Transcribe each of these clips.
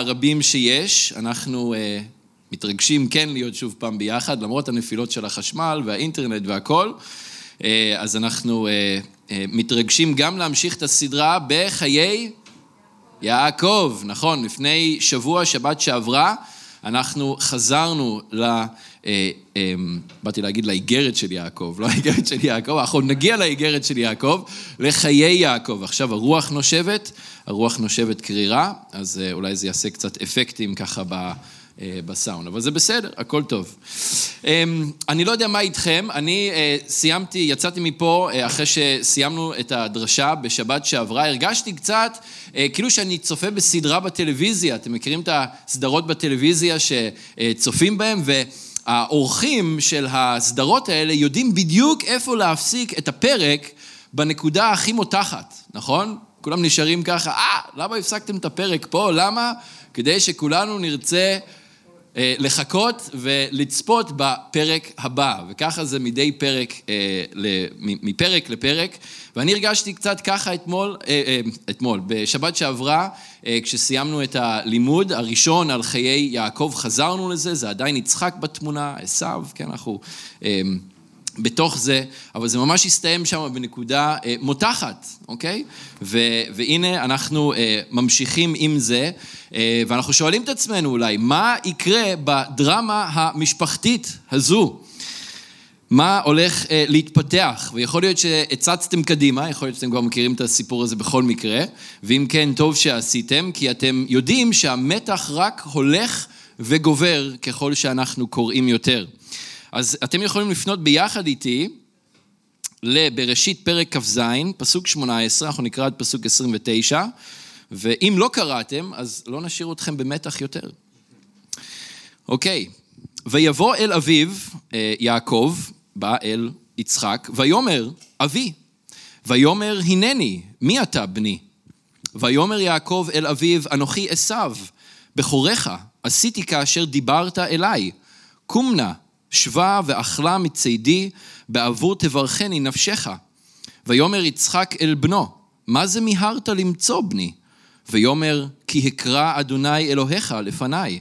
הרבים שיש, אנחנו uh, מתרגשים כן להיות שוב פעם ביחד, למרות הנפילות של החשמל והאינטרנט והכל. Uh, אז אנחנו uh, uh, מתרגשים גם להמשיך את הסדרה בחיי יעקב, נכון, לפני שבוע, שבת שעברה, אנחנו חזרנו ל... אה, אה, באתי להגיד לאיגרת של יעקב, לא האיגרת של יעקב, אנחנו נגיע לאיגרת של יעקב, לחיי יעקב. עכשיו הרוח נושבת, הרוח נושבת קרירה, אז אה, אולי זה יעשה קצת אפקטים ככה ב... בסאונד, אבל זה בסדר, הכל טוב. אני לא יודע מה איתכם, אני סיימתי, יצאתי מפה אחרי שסיימנו את הדרשה בשבת שעברה, הרגשתי קצת כאילו שאני צופה בסדרה בטלוויזיה, אתם מכירים את הסדרות בטלוויזיה שצופים בהן, ו... האורחים של הסדרות האלה יודעים בדיוק איפה להפסיק את הפרק בנקודה הכי מותחת, נכון? כולם נשארים ככה, אה, למה הפסקתם את הפרק פה? למה? כדי שכולנו נרצה לחכות ולצפות בפרק הבא, וככה זה מדי פרק, אה, מפרק לפרק. ואני הרגשתי קצת ככה אתמול, אה, אתמול, בשבת שעברה, כשסיימנו את הלימוד הראשון על חיי יעקב, חזרנו לזה, זה עדיין יצחק בתמונה, עשיו, כן, אנחנו... בתוך זה, אבל זה ממש הסתיים שם בנקודה אה, מותחת, אוקיי? ו, והנה אנחנו אה, ממשיכים עם זה, אה, ואנחנו שואלים את עצמנו אולי, מה יקרה בדרמה המשפחתית הזו? מה הולך אה, להתפתח? ויכול להיות שהצצתם קדימה, יכול להיות שאתם כבר מכירים את הסיפור הזה בכל מקרה, ואם כן, טוב שעשיתם, כי אתם יודעים שהמתח רק הולך וגובר ככל שאנחנו קוראים יותר. אז אתם יכולים לפנות ביחד איתי לבראשית פרק כ"ז, פסוק 18, אנחנו נקרא את פסוק 29, ואם לא קראתם, אז לא נשאיר אתכם במתח יותר. אוקיי, ויבוא אל אביו, אה, יעקב, בא אל יצחק, ויאמר, אבי, ויאמר, הנני, מי אתה בני? ויאמר יעקב אל אביו, אנוכי עשיו, בכורך, עשיתי כאשר דיברת אליי. קום נא, שבה ואכלה מצידי, בעבור תברכני נפשך. ויאמר יצחק אל בנו, מה זה מיהרת למצוא בני? ויאמר, כי הקרא אדוני אלוהיך לפניי.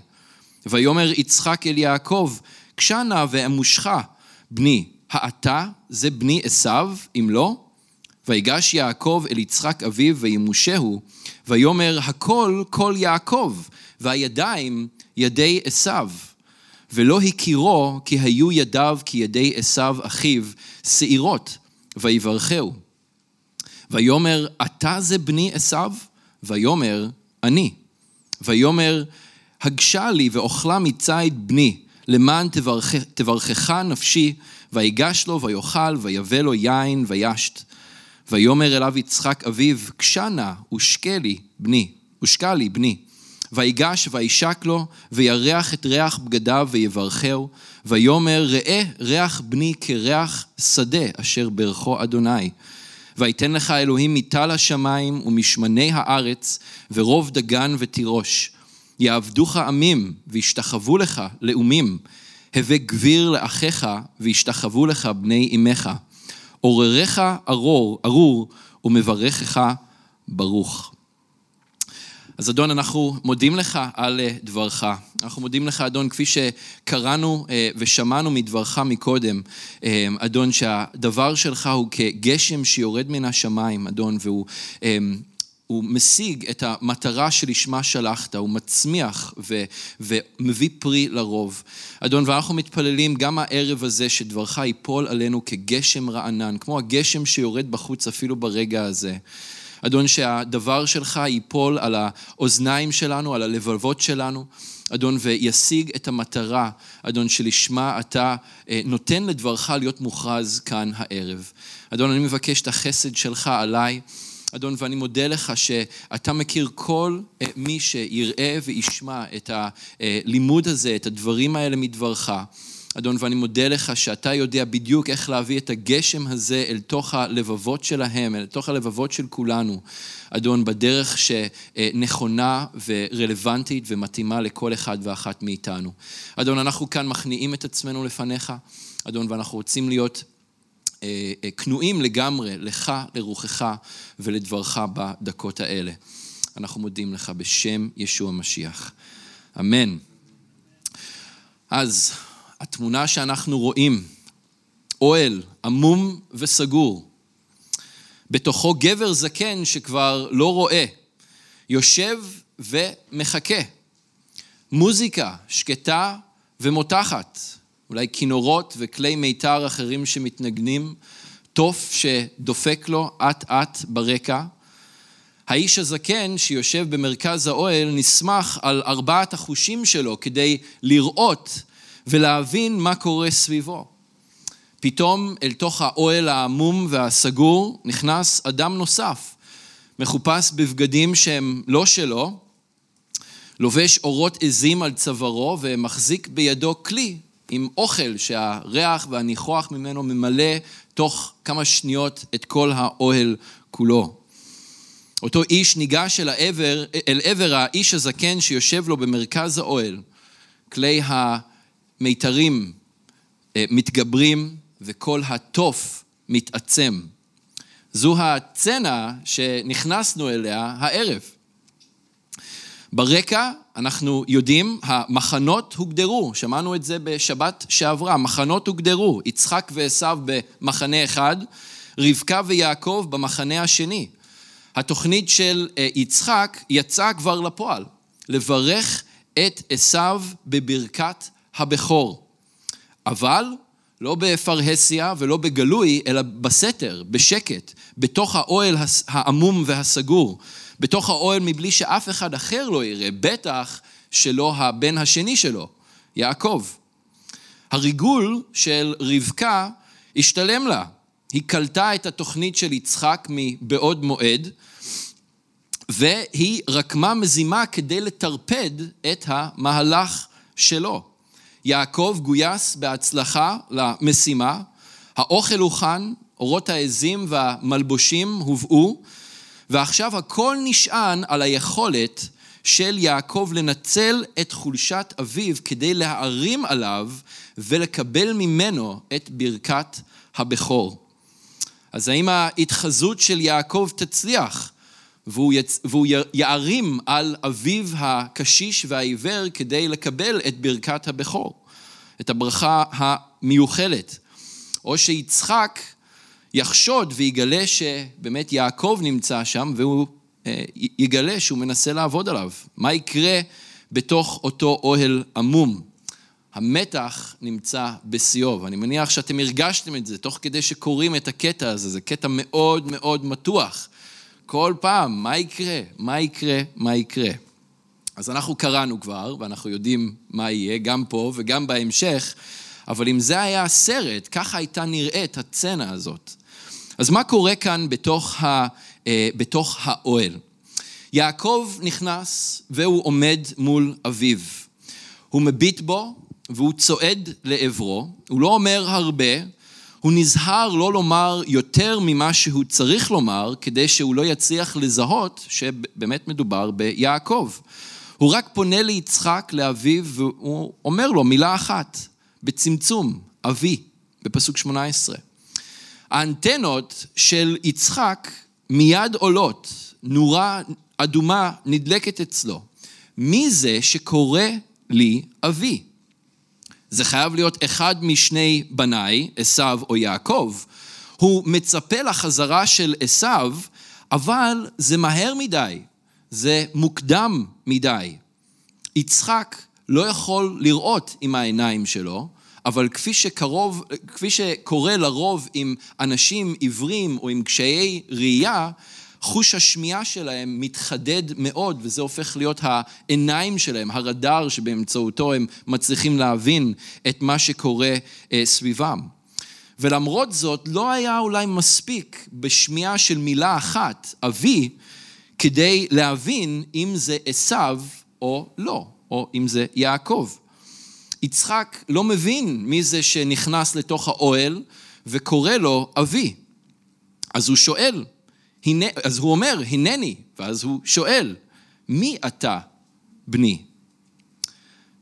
ויאמר יצחק אל יעקב, קשה נא ואמושך, בני, האתה זה בני עשיו, אם לא? ויגש יעקב אל יצחק אביו וימושהו, ויאמר הכל כל יעקב, והידיים ידי עשיו. ולא הכירו כי היו ידיו כידי עשיו אחיו שעירות, ויברכהו. ויאמר, אתה זה בני עשיו? ויאמר, אני. ויאמר, הגשה לי ואוכלה מציד בני, למען תברכ, תברכך נפשי, ויגש לו ויאכל, ויבא לו יין וישת. ויאמר אליו יצחק אביו, גשה נא ושקה לי בני, ושקה לי בני. ויגש וישק לו, וירח את ריח בגדיו ויברכהו, ויאמר ראה ריח בני כריח שדה אשר ברכו אדוני. ויתן לך אלוהים מטל השמיים ומשמני הארץ, ורוב דגן ותירוש. יעבדוך עמים, וישתחוו לך לאומים. הווה גביר לאחיך, וישתחוו לך בני אמך. עורריך ארור, ארור, ומברכך ברוך. אז אדון, אנחנו מודים לך על אה, דברך. אנחנו מודים לך, אדון, כפי שקראנו אה, ושמענו מדברך מקודם, אה, אדון, שהדבר שלך הוא כגשם שיורד מן השמיים, אדון, והוא... הוא משיג את המטרה שלשמה שלחת, הוא מצמיח ו, ומביא פרי לרוב. אדון, ואנחנו מתפללים גם הערב הזה שדברך ייפול עלינו כגשם רענן, כמו הגשם שיורד בחוץ אפילו ברגע הזה. אדון, שהדבר שלך ייפול על האוזניים שלנו, על הלבבות שלנו, אדון, וישיג את המטרה, אדון, שלשמה אתה אה, נותן לדברך להיות מוכרז כאן הערב. אדון, אני מבקש את החסד שלך עליי. אדון, ואני מודה לך שאתה מכיר כל אה, מי שיראה וישמע את הלימוד הזה, את הדברים האלה מדברך. אדון, ואני מודה לך שאתה יודע בדיוק איך להביא את הגשם הזה אל תוך הלבבות שלהם, אל תוך הלבבות של כולנו, אדון, בדרך שנכונה ורלוונטית ומתאימה לכל אחד ואחת מאיתנו. אדון, אנחנו כאן מכניעים את עצמנו לפניך, אדון, ואנחנו רוצים להיות אה, אה, כנועים לגמרי לך, לרוחך ולדברך בדקות האלה. אנחנו מודים לך בשם ישוע המשיח. אמן. אז התמונה שאנחנו רואים, אוהל עמום וסגור, בתוכו גבר זקן שכבר לא רואה, יושב ומחכה. מוזיקה שקטה ומותחת, אולי כינורות וכלי מיתר אחרים שמתנגנים, תוף שדופק לו אט-אט ברקע. האיש הזקן שיושב במרכז האוהל נסמך על ארבעת החושים שלו כדי לראות ולהבין מה קורה סביבו. פתאום אל תוך האוהל העמום והסגור נכנס אדם נוסף, מחופש בבגדים שהם לא שלו, לובש אורות עזים על צווארו ומחזיק בידו כלי עם אוכל שהריח והניחוח ממנו ממלא תוך כמה שניות את כל האוהל כולו. אותו איש ניגש אל, העבר, אל עבר האיש הזקן שיושב לו במרכז האוהל. כלי המיתרים אה, מתגברים וכל התוף מתעצם. זו הצצנה שנכנסנו אליה הערב. ברקע אנחנו יודעים, המחנות הוגדרו, שמענו את זה בשבת שעברה, מחנות הוגדרו, יצחק ועשו במחנה אחד, רבקה ויעקב במחנה השני. התוכנית של אה, יצחק יצאה כבר לפועל, לברך את עשו בברכת הבכור. אבל לא בפרהסיה ולא בגלוי, אלא בסתר, בשקט, בתוך האוהל העמום והסגור, בתוך האוהל מבלי שאף אחד אחר לא יראה, בטח שלא הבן השני שלו, יעקב. הריגול של רבקה השתלם לה. היא קלטה את התוכנית של יצחק מבעוד מועד, והיא רקמה מזימה כדי לטרפד את המהלך שלו. יעקב גויס בהצלחה למשימה, האוכל הוכן, אורות העזים והמלבושים הובאו, ועכשיו הכל נשען על היכולת של יעקב לנצל את חולשת אביו כדי להערים עליו ולקבל ממנו את ברכת הבכור. אז האם ההתחזות של יעקב תצליח והוא, יצ... והוא יערים על אביו הקשיש והעיוור כדי לקבל את ברכת הבכור, את הברכה המיוחלת? או שיצחק יחשוד ויגלה שבאמת יעקב נמצא שם והוא אה, יגלה שהוא מנסה לעבוד עליו. מה יקרה בתוך אותו אוהל עמום? המתח נמצא בשיאו, ואני מניח שאתם הרגשתם את זה תוך כדי שקוראים את הקטע הזה, זה קטע מאוד מאוד מתוח. כל פעם, מה יקרה? מה יקרה? מה יקרה? אז אנחנו קראנו כבר, ואנחנו יודעים מה יהיה, גם פה וגם בהמשך, אבל אם זה היה הסרט, ככה הייתה נראית הצצנה הזאת. אז מה קורה כאן בתוך, ה, אה, בתוך האוהל? יעקב נכנס והוא עומד מול אביו. הוא מביט בו והוא צועד לעברו, הוא לא אומר הרבה, הוא נזהר לא לומר יותר ממה שהוא צריך לומר, כדי שהוא לא יצליח לזהות שבאמת מדובר ביעקב. הוא רק פונה ליצחק, לאביו, והוא אומר לו מילה אחת, בצמצום, אבי, בפסוק 18. האנטנות של יצחק מיד עולות, נורה אדומה נדלקת אצלו. מי זה שקורא לי אבי? זה חייב להיות אחד משני בניי, עשו או יעקב. הוא מצפה לחזרה של עשו, אבל זה מהר מדי, זה מוקדם מדי. יצחק לא יכול לראות עם העיניים שלו, אבל כפי שקרוב, כפי שקורה לרוב עם אנשים עיוורים או עם קשיי ראייה, חוש השמיעה שלהם מתחדד מאוד, וזה הופך להיות העיניים שלהם, הרדאר שבאמצעותו הם מצליחים להבין את מה שקורה אה, סביבם. ולמרות זאת, לא היה אולי מספיק בשמיעה של מילה אחת, אבי, כדי להבין אם זה עשו או לא, או אם זה יעקב. יצחק לא מבין מי זה שנכנס לתוך האוהל וקורא לו אבי. אז הוא שואל, הנה, אז הוא אומר, הנני, ואז הוא שואל, מי אתה, בני?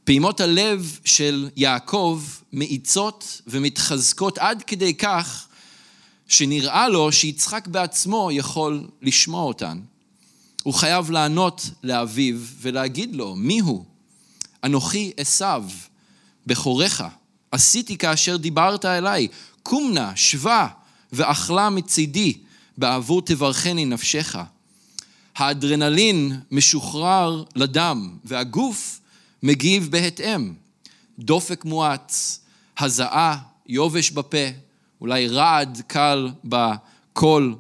פעימות הלב של יעקב מאיצות ומתחזקות עד כדי כך שנראה לו שיצחק בעצמו יכול לשמוע אותן. הוא חייב לענות לאביו ולהגיד לו, מי הוא? אנוכי עשיו, בכורך. עשיתי כאשר דיברת אליי, קום נא, שבה, ואכלה מצידי, בעבור תברכני נפשך. האדרנלין משוחרר לדם, והגוף מגיב בהתאם. דופק מואץ, הזעה, יובש בפה, אולי רעד קל בקול.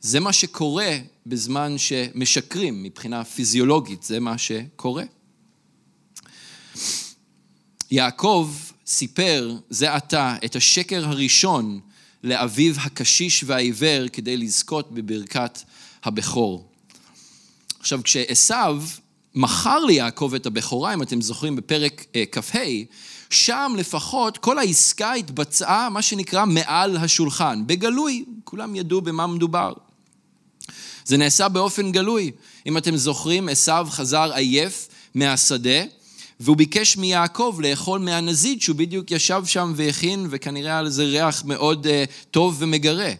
זה מה שקורה בזמן שמשקרים מבחינה פיזיולוגית, זה מה שקורה. יעקב סיפר זה עתה את השקר הראשון לאביו הקשיש והעיוור כדי לזכות בברכת הבכור. עכשיו, כשעשו מכר ליעקב את הבכורה, אם אתם זוכרים בפרק אה, כ"ה, שם לפחות כל העסקה התבצעה, מה שנקרא, מעל השולחן, בגלוי, כולם ידעו במה מדובר. זה נעשה באופן גלוי. אם אתם זוכרים, עשו חזר עייף מהשדה, והוא ביקש מיעקב לאכול מהנזיד שהוא בדיוק ישב שם והכין, וכנראה היה לזה ריח מאוד uh, טוב ומגרה.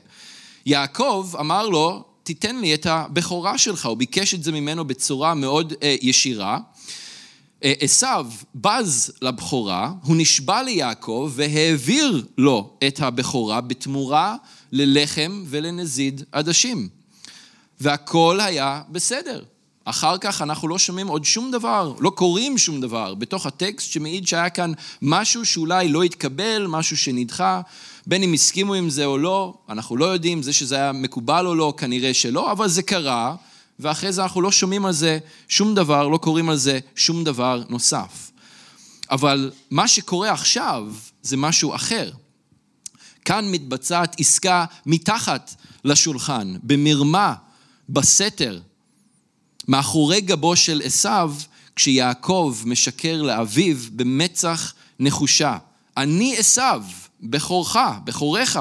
יעקב אמר לו, תיתן לי את הבכורה שלך, הוא ביקש את זה ממנו בצורה מאוד uh, ישירה. אה, עשו בז לבכורה, הוא נשבע ליעקב והעביר לו את הבכורה בתמורה ללחם ולנזיד עדשים. והכל היה בסדר. אחר כך אנחנו לא שומעים עוד שום דבר, לא קוראים שום דבר בתוך הטקסט שמעיד שהיה כאן משהו שאולי לא התקבל, משהו שנדחה, בין אם הסכימו עם זה או לא, אנחנו לא יודעים, זה שזה היה מקובל או לא, כנראה שלא, אבל זה קרה, ואחרי זה אנחנו לא שומעים על זה שום דבר, לא קוראים על זה שום דבר נוסף. אבל מה שקורה עכשיו זה משהו אחר. כאן מתבצעת עסקה מתחת לשולחן, במרמה, בסתר, מאחורי גבו של עשיו, כשיעקב משקר לאביו במצח נחושה. אני עשיו, בכורך, בכורך.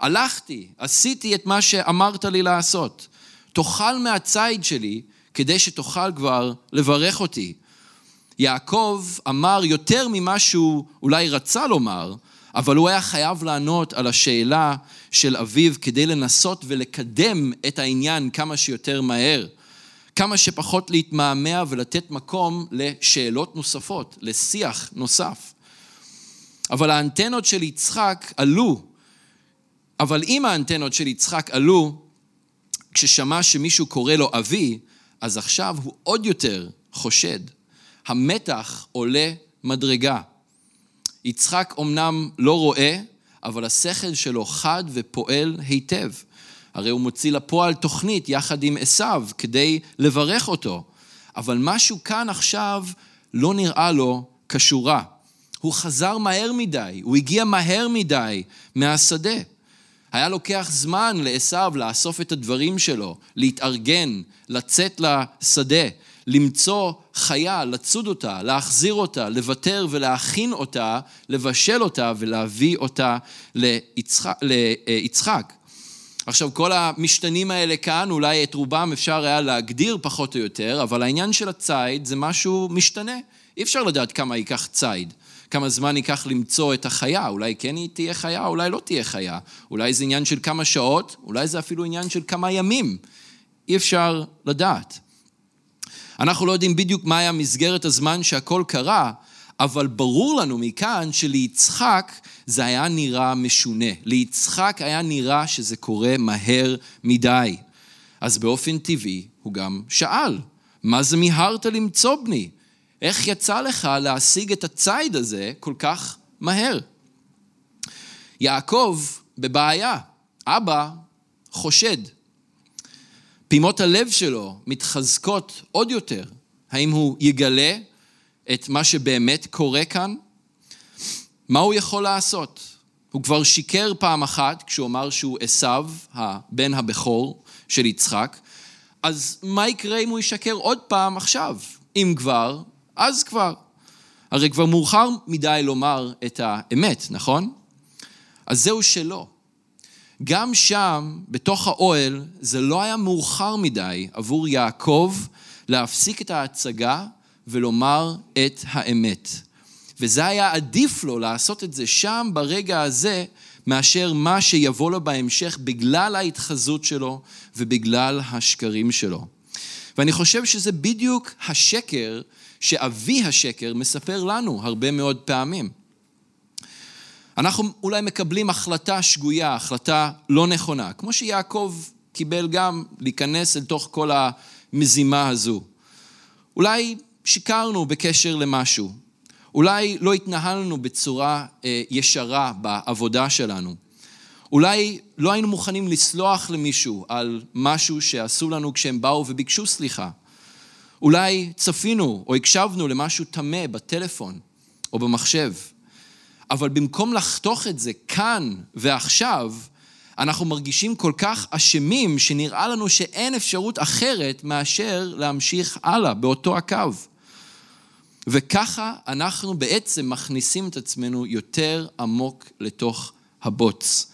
הלכתי, עשיתי את מה שאמרת לי לעשות. תאכל מהציד שלי, כדי שתוכל כבר לברך אותי. יעקב אמר יותר ממה שהוא אולי רצה לומר, אבל הוא היה חייב לענות על השאלה של אביו כדי לנסות ולקדם את העניין כמה שיותר מהר. כמה שפחות להתמהמה ולתת מקום לשאלות נוספות, לשיח נוסף. אבל האנטנות של יצחק עלו, אבל אם האנטנות של יצחק עלו, כששמע שמישהו קורא לו אבי, אז עכשיו הוא עוד יותר חושד. המתח עולה מדרגה. יצחק אמנם לא רואה, אבל השכל שלו חד ופועל היטב. הרי הוא מוציא לפועל תוכנית יחד עם עשיו כדי לברך אותו. אבל משהו כאן עכשיו לא נראה לו כשורה. הוא חזר מהר מדי, הוא הגיע מהר מדי מהשדה. היה לוקח זמן לעשיו לאסוף את הדברים שלו, להתארגן, לצאת לשדה, למצוא חיה, לצוד אותה, להחזיר אותה, לוותר ולהכין אותה, לבשל אותה ולהביא אותה ליצחק. ליצחק. עכשיו, כל המשתנים האלה כאן, אולי את רובם אפשר היה להגדיר פחות או יותר, אבל העניין של הציד זה משהו משתנה. אי אפשר לדעת כמה ייקח ציד, כמה זמן ייקח למצוא את החיה, אולי כן היא תהיה חיה, אולי לא תהיה חיה. אולי זה עניין של כמה שעות, אולי זה אפילו עניין של כמה ימים. אי אפשר לדעת. אנחנו לא יודעים בדיוק מה היה מסגרת הזמן שהכל קרה, אבל ברור לנו מכאן שליצחק זה היה נראה משונה. ליצחק היה נראה שזה קורה מהר מדי. אז באופן טבעי הוא גם שאל, מה זה מיהרת למצוא בני? איך יצא לך להשיג את הציד הזה כל כך מהר? יעקב בבעיה, אבא חושד. פעימות הלב שלו מתחזקות עוד יותר. האם הוא יגלה את מה שבאמת קורה כאן? מה הוא יכול לעשות? הוא כבר שיקר פעם אחת כשהוא אמר שהוא עשו, הבן הבכור של יצחק, אז מה יקרה אם הוא ישקר עוד פעם עכשיו? אם כבר, אז כבר. הרי כבר מאוחר מדי לומר את האמת, נכון? אז זהו שלא. גם שם, בתוך האוהל, זה לא היה מאוחר מדי עבור יעקב להפסיק את ההצגה ולומר את האמת. וזה היה עדיף לו לעשות את זה שם ברגע הזה, מאשר מה שיבוא לו בהמשך בגלל ההתחזות שלו ובגלל השקרים שלו. ואני חושב שזה בדיוק השקר שאבי השקר מספר לנו הרבה מאוד פעמים. אנחנו אולי מקבלים החלטה שגויה, החלטה לא נכונה, כמו שיעקב קיבל גם להיכנס אל תוך כל המזימה הזו. אולי שיקרנו בקשר למשהו, אולי לא התנהלנו בצורה אה, ישרה בעבודה שלנו. אולי לא היינו מוכנים לסלוח למישהו על משהו שעשו לנו כשהם באו וביקשו סליחה. אולי צפינו או הקשבנו למשהו טמא בטלפון או במחשב. אבל במקום לחתוך את זה כאן ועכשיו, אנחנו מרגישים כל כך אשמים, שנראה לנו שאין אפשרות אחרת מאשר להמשיך הלאה באותו הקו. וככה אנחנו בעצם מכניסים את עצמנו יותר עמוק לתוך הבוץ.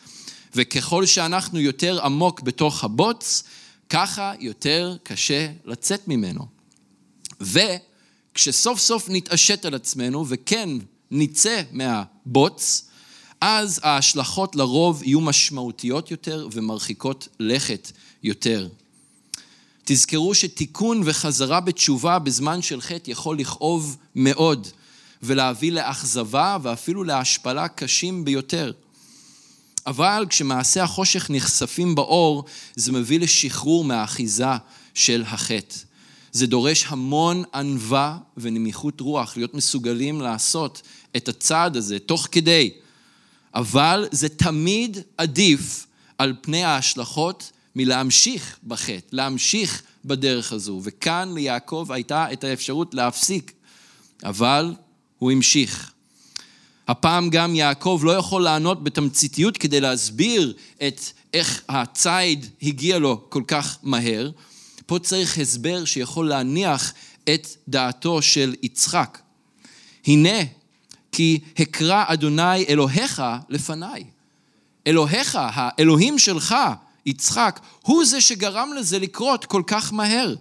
וככל שאנחנו יותר עמוק בתוך הבוץ, ככה יותר קשה לצאת ממנו. וכשסוף סוף נתעשת על עצמנו, וכן נצא מהבוץ, אז ההשלכות לרוב יהיו משמעותיות יותר ומרחיקות לכת יותר. תזכרו שתיקון וחזרה בתשובה בזמן של חטא יכול לכאוב מאוד ולהביא לאכזבה ואפילו להשפלה קשים ביותר. אבל כשמעשי החושך נחשפים באור, זה מביא לשחרור מהאחיזה של החטא. זה דורש המון ענווה ונמיכות רוח, להיות מסוגלים לעשות את הצעד הזה תוך כדי. אבל זה תמיד עדיף על פני ההשלכות מלהמשיך בחטא, להמשיך בדרך הזו. וכאן ליעקב הייתה את האפשרות להפסיק, אבל הוא המשיך. הפעם גם יעקב לא יכול לענות בתמציתיות כדי להסביר את איך הציד הגיע לו כל כך מהר. פה צריך הסבר שיכול להניח את דעתו של יצחק. הנה, כי הקרא אדוני אלוהיך לפניי. אלוהיך, האלוהים שלך, יצחק, הוא זה שגרם לזה לקרות כל כך מהר.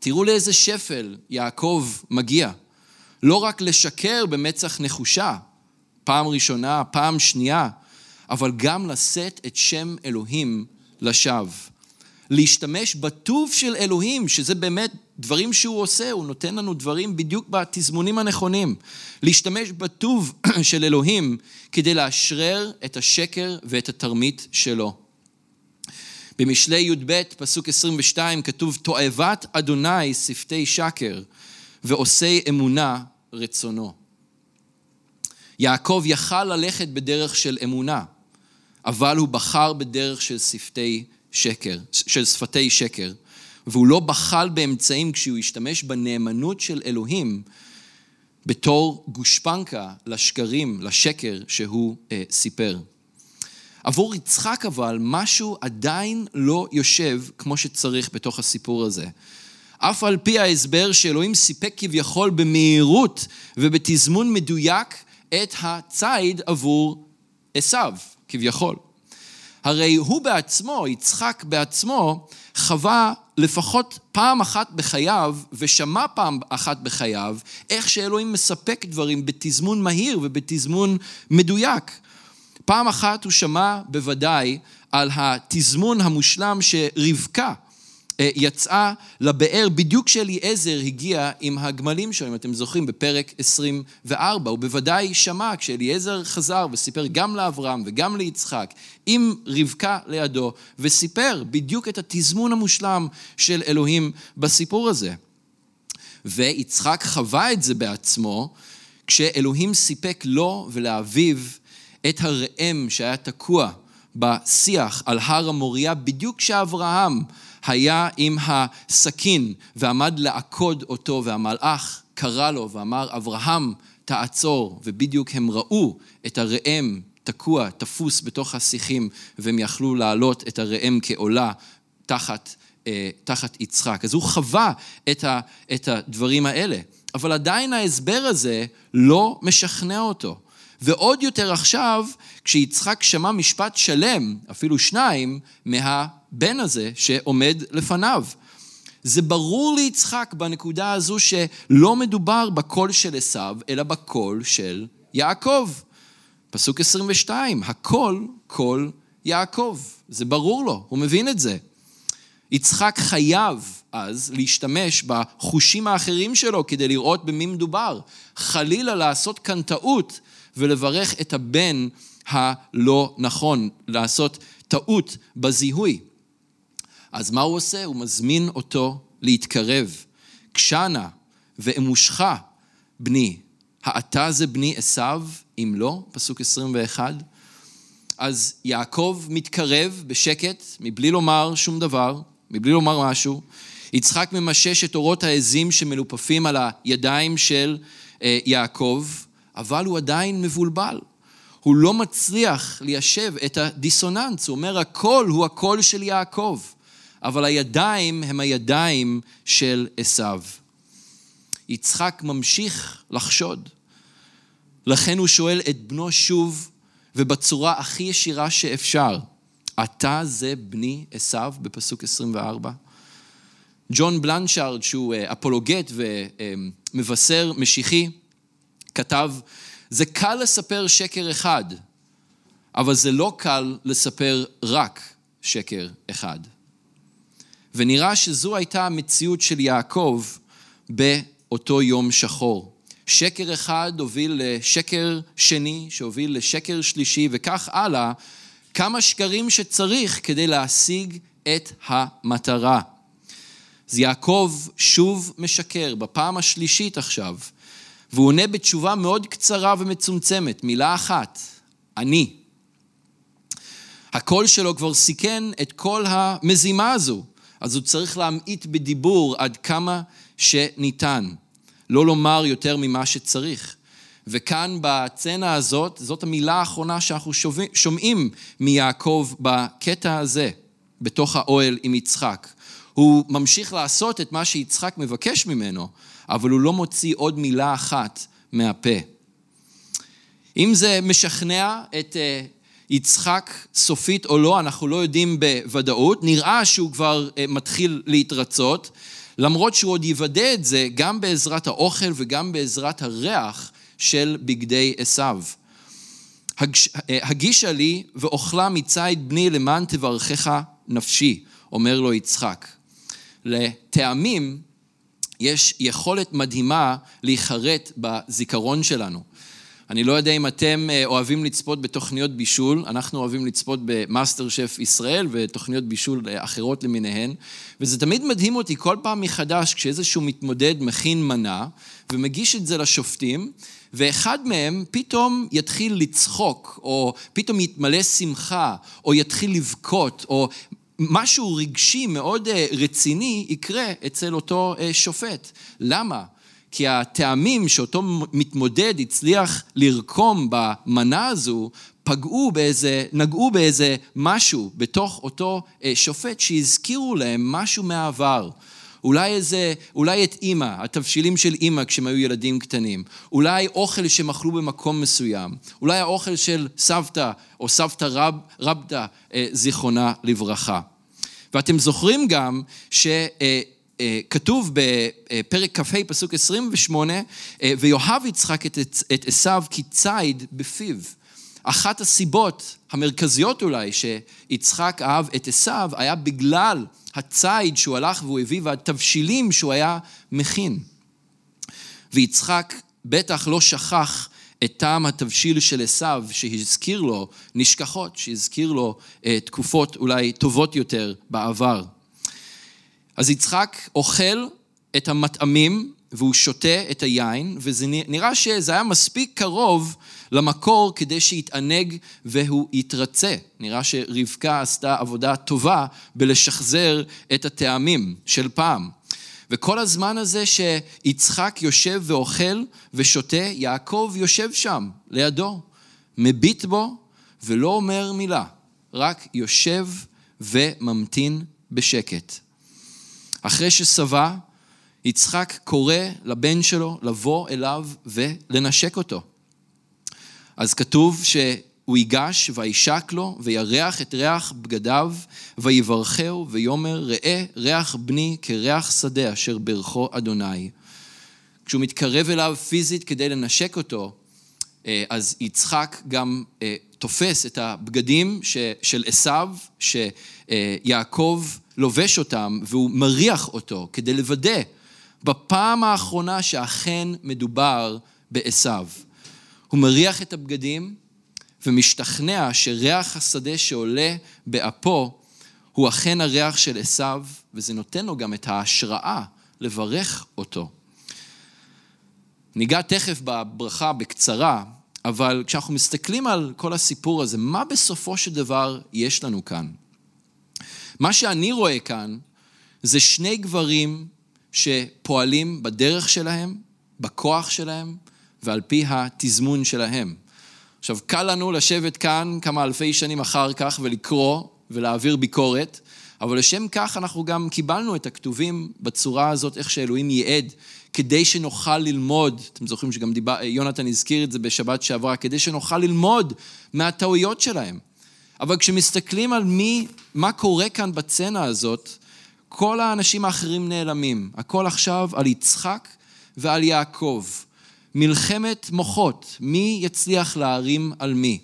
תראו לאיזה שפל יעקב מגיע. לא רק לשקר במצח נחושה, פעם ראשונה, פעם שנייה, אבל גם לשאת את שם אלוהים לשווא. להשתמש בטוב של אלוהים, שזה באמת דברים שהוא עושה, הוא נותן לנו דברים בדיוק בתזמונים הנכונים. להשתמש בטוב של אלוהים כדי לאשרר את השקר ואת התרמית שלו. במשלי י"ב, פסוק 22, כתוב, תועבת אדוני שפתי שקר, ועושי אמונה רצונו. יעקב יכל ללכת בדרך של אמונה, אבל הוא בחר בדרך של שפתי שקר, של שפתי שקר, והוא לא בחל באמצעים כשהוא השתמש בנאמנות של אלוהים בתור גושפנקה לשקרים, לשקר שהוא אה, סיפר. עבור יצחק אבל משהו עדיין לא יושב כמו שצריך בתוך הסיפור הזה. אף על פי ההסבר שאלוהים סיפק כביכול במהירות ובתזמון מדויק את הציד עבור עשיו, כביכול. הרי הוא בעצמו, יצחק בעצמו, חווה לפחות פעם אחת בחייו, ושמע פעם אחת בחייו, איך שאלוהים מספק דברים בתזמון מהיר ובתזמון מדויק. פעם אחת הוא שמע בוודאי על התזמון המושלם שרבקה יצאה לבאר בדיוק כשאליעזר הגיע עם הגמלים שלו, אם אתם זוכרים, בפרק 24. הוא בוודאי שמע כשאליעזר חזר וסיפר גם לאברהם וגם ליצחק, עם רבקה לידו, וסיפר בדיוק את התזמון המושלם של אלוהים בסיפור הזה. ויצחק חווה את זה בעצמו, כשאלוהים סיפק לו ולאביו את הראם שהיה תקוע בשיח על הר המוריה, בדיוק כשאברהם היה עם הסכין ועמד לעקוד אותו, והמלאך קרא לו ואמר, אברהם, תעצור, ובדיוק הם ראו את הראם תקוע, תפוס בתוך השיחים, והם יכלו להעלות את הראם כעולה תחת, אה, תחת יצחק. אז הוא חווה את, ה, את הדברים האלה, אבל עדיין ההסבר הזה לא משכנע אותו. ועוד יותר עכשיו, כשיצחק שמע משפט שלם, אפילו שניים, מהבן הזה שעומד לפניו. זה ברור ליצחק בנקודה הזו שלא מדובר בקול של עשיו, אלא בקול של יעקב. פסוק 22, הקול, קול יעקב. זה ברור לו, הוא מבין את זה. יצחק חייב אז להשתמש בחושים האחרים שלו כדי לראות במי מדובר. חלילה לעשות כאן טעות ולברך את הבן הלא נכון, לעשות טעות בזיהוי. אז מה הוא עושה? הוא מזמין אותו להתקרב. קשנה ואמושך בני, האתה זה בני עשיו, אם לא? פסוק 21. אז יעקב מתקרב בשקט, מבלי לומר שום דבר, מבלי לומר משהו. יצחק ממשש את אורות העזים שמלופפים על הידיים של אה, יעקב, אבל הוא עדיין מבולבל. הוא לא מצליח ליישב את הדיסוננס, הוא אומר הקול הוא הקול של יעקב, אבל הידיים הם הידיים של עשיו. יצחק ממשיך לחשוד. לכן הוא שואל את בנו שוב, ובצורה הכי ישירה שאפשר, אתה זה בני עשיו בפסוק 24? ג'ון בלנצ'ארד, שהוא אה, אפולוגט ומבשר משיחי, כתב, זה קל לספר שקר אחד, אבל זה לא קל לספר רק שקר אחד. ונראה שזו הייתה המציאות של יעקב באותו יום שחור. שקר אחד הוביל לשקר שני, שהוביל לשקר שלישי, וכך הלאה, כמה שקרים שצריך כדי להשיג את המטרה. אז יעקב שוב משקר, בפעם השלישית עכשיו, והוא עונה בתשובה מאוד קצרה ומצומצמת, מילה אחת, אני. הקול שלו כבר סיכן את כל המזימה הזו, אז הוא צריך להמעיט בדיבור עד כמה שניתן, לא לומר יותר ממה שצריך. וכאן בצנע הזאת, זאת המילה האחרונה שאנחנו שומעים מיעקב בקטע הזה, בתוך האוהל עם יצחק. הוא ממשיך לעשות את מה שיצחק מבקש ממנו, אבל הוא לא מוציא עוד מילה אחת מהפה. אם זה משכנע את אה, יצחק סופית או לא, אנחנו לא יודעים בוודאות. נראה שהוא כבר אה, מתחיל להתרצות, למרות שהוא עוד יוודא את זה גם בעזרת האוכל וגם בעזרת הריח של בגדי עשיו. אה, הגישה לי ואוכלה מציד בני למען תברכך נפשי, אומר לו יצחק. לטעמים יש יכולת מדהימה להיחרט בזיכרון שלנו. אני לא יודע אם אתם אה, אוהבים לצפות בתוכניות בישול, אנחנו אוהבים לצפות במאסטר שף ישראל ותוכניות בישול אה, אחרות למיניהן, וזה תמיד מדהים אותי כל פעם מחדש כשאיזשהו מתמודד מכין מנה ומגיש את זה לשופטים, ואחד מהם פתאום יתחיל לצחוק, או פתאום יתמלא שמחה, או יתחיל לבכות, או משהו רגשי מאוד אה, רציני יקרה אצל אותו אה, שופט. למה? כי הטעמים שאותו מתמודד הצליח לרקום במנה הזו, פגעו באיזה, נגעו באיזה משהו בתוך אותו אה, שופט שהזכירו להם משהו מהעבר. אולי איזה, אולי את אימא, התבשילים של אימא כשהם היו ילדים קטנים. אולי אוכל שהם אכלו במקום מסוים. אולי האוכל של סבתא או סבתא רב, רבתא, אה, זיכרונה לברכה. ואתם זוכרים גם שכתוב בפרק כ"ה, פסוק 28, ויאהב יצחק את עשיו כי ציד בפיו. אחת הסיבות המרכזיות אולי שיצחק אהב את עשיו היה בגלל הציד שהוא הלך והוא הביא והתבשילים שהוא היה מכין. ויצחק בטח לא שכח את טעם התבשיל של עשיו שהזכיר לו נשכחות, שהזכיר לו אה, תקופות אולי טובות יותר בעבר. אז יצחק אוכל את המטעמים והוא שותה את היין, וזה נראה שזה היה מספיק קרוב למקור כדי שיתענג והוא יתרצה. נראה שרבקה עשתה עבודה טובה בלשחזר את הטעמים של פעם. וכל הזמן הזה שיצחק יושב ואוכל ושותה, יעקב יושב שם, לידו, מביט בו ולא אומר מילה, רק יושב וממתין בשקט. אחרי ששבע, יצחק קורא לבן שלו לבוא אליו ולנשק אותו. אז כתוב ש... הוא ייגש וישק לו וירח את ריח בגדיו ויברכהו ויאמר ראה ריח בני כריח שדה אשר ברכו אדוני. כשהוא מתקרב אליו פיזית כדי לנשק אותו, אה, אז יצחק גם אה, תופס את הבגדים של עשיו, שיעקב לובש אותם והוא מריח אותו כדי לוודא בפעם האחרונה שאכן מדובר בעשו. הוא מריח את הבגדים ומשתכנע שריח השדה שעולה באפו הוא אכן הריח של עשו, וזה נותן לו גם את ההשראה לברך אותו. ניגע תכף בברכה בקצרה, אבל כשאנחנו מסתכלים על כל הסיפור הזה, מה בסופו של דבר יש לנו כאן? מה שאני רואה כאן זה שני גברים שפועלים בדרך שלהם, בכוח שלהם ועל פי התזמון שלהם. עכשיו, קל לנו לשבת כאן כמה אלפי שנים אחר כך ולקרוא ולהעביר ביקורת, אבל לשם כך אנחנו גם קיבלנו את הכתובים בצורה הזאת, איך שאלוהים ייעד, כדי שנוכל ללמוד, אתם זוכרים שגם דיבר, יונתן הזכיר את זה בשבת שעברה, כדי שנוכל ללמוד מהטעויות שלהם. אבל כשמסתכלים על מי, מה קורה כאן בצנע הזאת, כל האנשים האחרים נעלמים. הכל עכשיו על יצחק ועל יעקב. מלחמת מוחות, מי יצליח להרים על מי.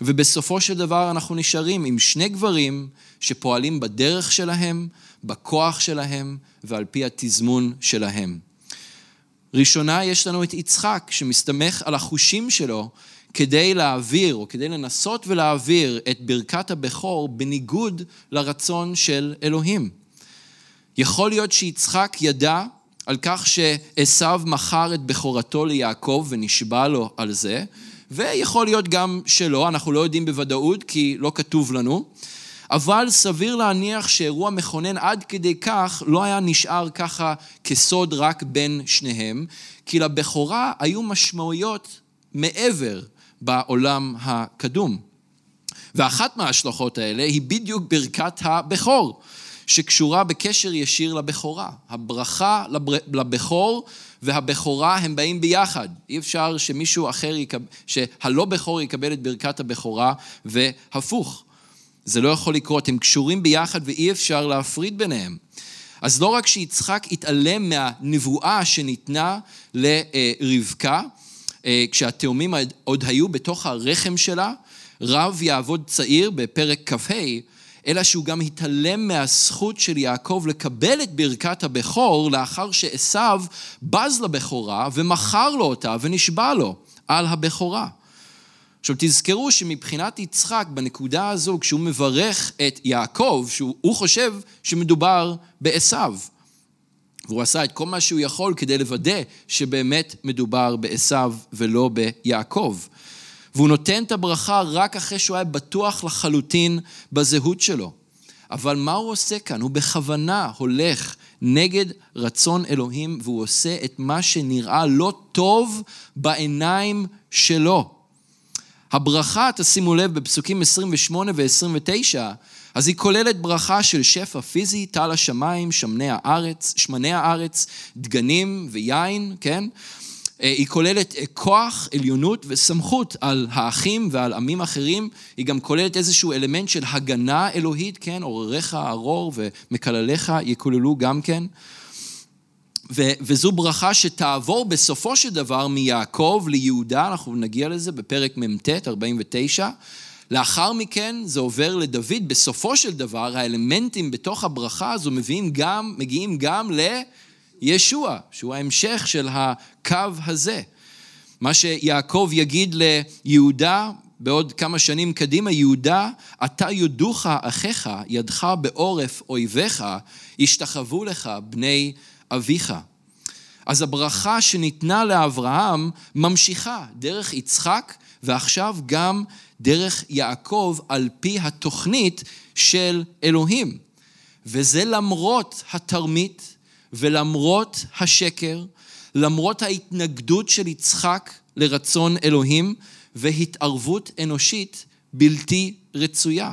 ובסופו של דבר אנחנו נשארים עם שני גברים שפועלים בדרך שלהם, בכוח שלהם ועל פי התזמון שלהם. ראשונה יש לנו את יצחק, שמסתמך על החושים שלו כדי להעביר, או כדי לנסות ולהעביר את ברכת הבכור בניגוד לרצון של אלוהים. יכול להיות שיצחק ידע על כך שעשו מכר את בכורתו ליעקב ונשבע לו על זה, ויכול להיות גם שלא, אנחנו לא יודעים בוודאות כי לא כתוב לנו, אבל סביר להניח שאירוע מכונן עד כדי כך לא היה נשאר ככה כסוד רק בין שניהם, כי לבכורה היו משמעויות מעבר בעולם הקדום. ואחת מההשלכות האלה היא בדיוק ברכת הבכור. שקשורה בקשר ישיר לבכורה. הברכה לבכור והבכורה הם באים ביחד. אי אפשר שמישהו אחר, יקב... שהלא בכור יקבל את ברכת הבכורה והפוך. זה לא יכול לקרות, הם קשורים ביחד ואי אפשר להפריד ביניהם. אז לא רק שיצחק התעלם מהנבואה שניתנה לרבקה, אה, כשהתאומים עוד היו בתוך הרחם שלה, רב יעבוד צעיר בפרק כ"ה, אלא שהוא גם התעלם מהזכות של יעקב לקבל את ברכת הבכור לאחר שעשו בז לבכורה ומכר לו אותה ונשבע לו על הבכורה. עכשיו תזכרו שמבחינת יצחק בנקודה הזו כשהוא מברך את יעקב שהוא חושב שמדובר בעשו והוא עשה את כל מה שהוא יכול כדי לוודא שבאמת מדובר בעשו ולא ביעקב. והוא נותן את הברכה רק אחרי שהוא היה בטוח לחלוטין בזהות שלו. אבל מה הוא עושה כאן? הוא בכוונה הולך נגד רצון אלוהים, והוא עושה את מה שנראה לא טוב בעיניים שלו. הברכה, תשימו לב, בפסוקים 28 ו-29, אז היא כוללת ברכה של שפע פיזי, טל השמיים, שמני הארץ, שמני הארץ, דגנים ויין, כן? אה, היא כוללת אה, כוח, עליונות וסמכות על האחים ועל עמים אחרים. היא גם כוללת איזשהו אלמנט של הגנה אלוהית, כן? עורריך ארור ומקלליך יקוללו גם כן. ו- וזו ברכה שתעבור בסופו של דבר מיעקב ליהודה, אנחנו נגיע לזה בפרק מ"ט, 49. לאחר מכן זה עובר לדוד, בסופו של דבר האלמנטים בתוך הברכה הזו מביאים גם, מגיעים גם ל... ישוע, שהוא ההמשך של הקו הזה. מה שיעקב יגיד ליהודה בעוד כמה שנים קדימה, יהודה, אתה יודוך אחיך, ידך בעורף אויביך, ישתחוו לך בני אביך. אז הברכה שניתנה לאברהם ממשיכה דרך יצחק ועכשיו גם דרך יעקב על פי התוכנית של אלוהים. וזה למרות התרמית, ולמרות השקר, למרות ההתנגדות של יצחק לרצון אלוהים והתערבות אנושית בלתי רצויה.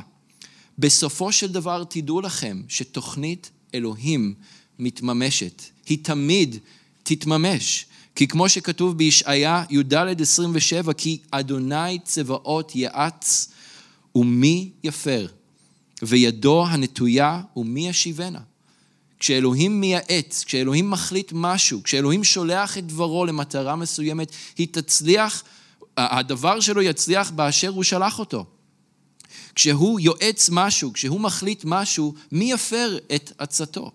בסופו של דבר תדעו לכם שתוכנית אלוהים מתממשת. היא תמיד תתממש. כי כמו שכתוב בישעיה י"ד 27, כי אדוני צבאות יעץ ומי יפר, וידו הנטויה ומי ישיבנה. כשאלוהים מייעץ, כשאלוהים מחליט משהו, כשאלוהים שולח את דברו למטרה מסוימת, היא תצליח, הדבר שלו יצליח באשר הוא שלח אותו. כשהוא יועץ משהו, כשהוא מחליט משהו, מי יפר את עצתו?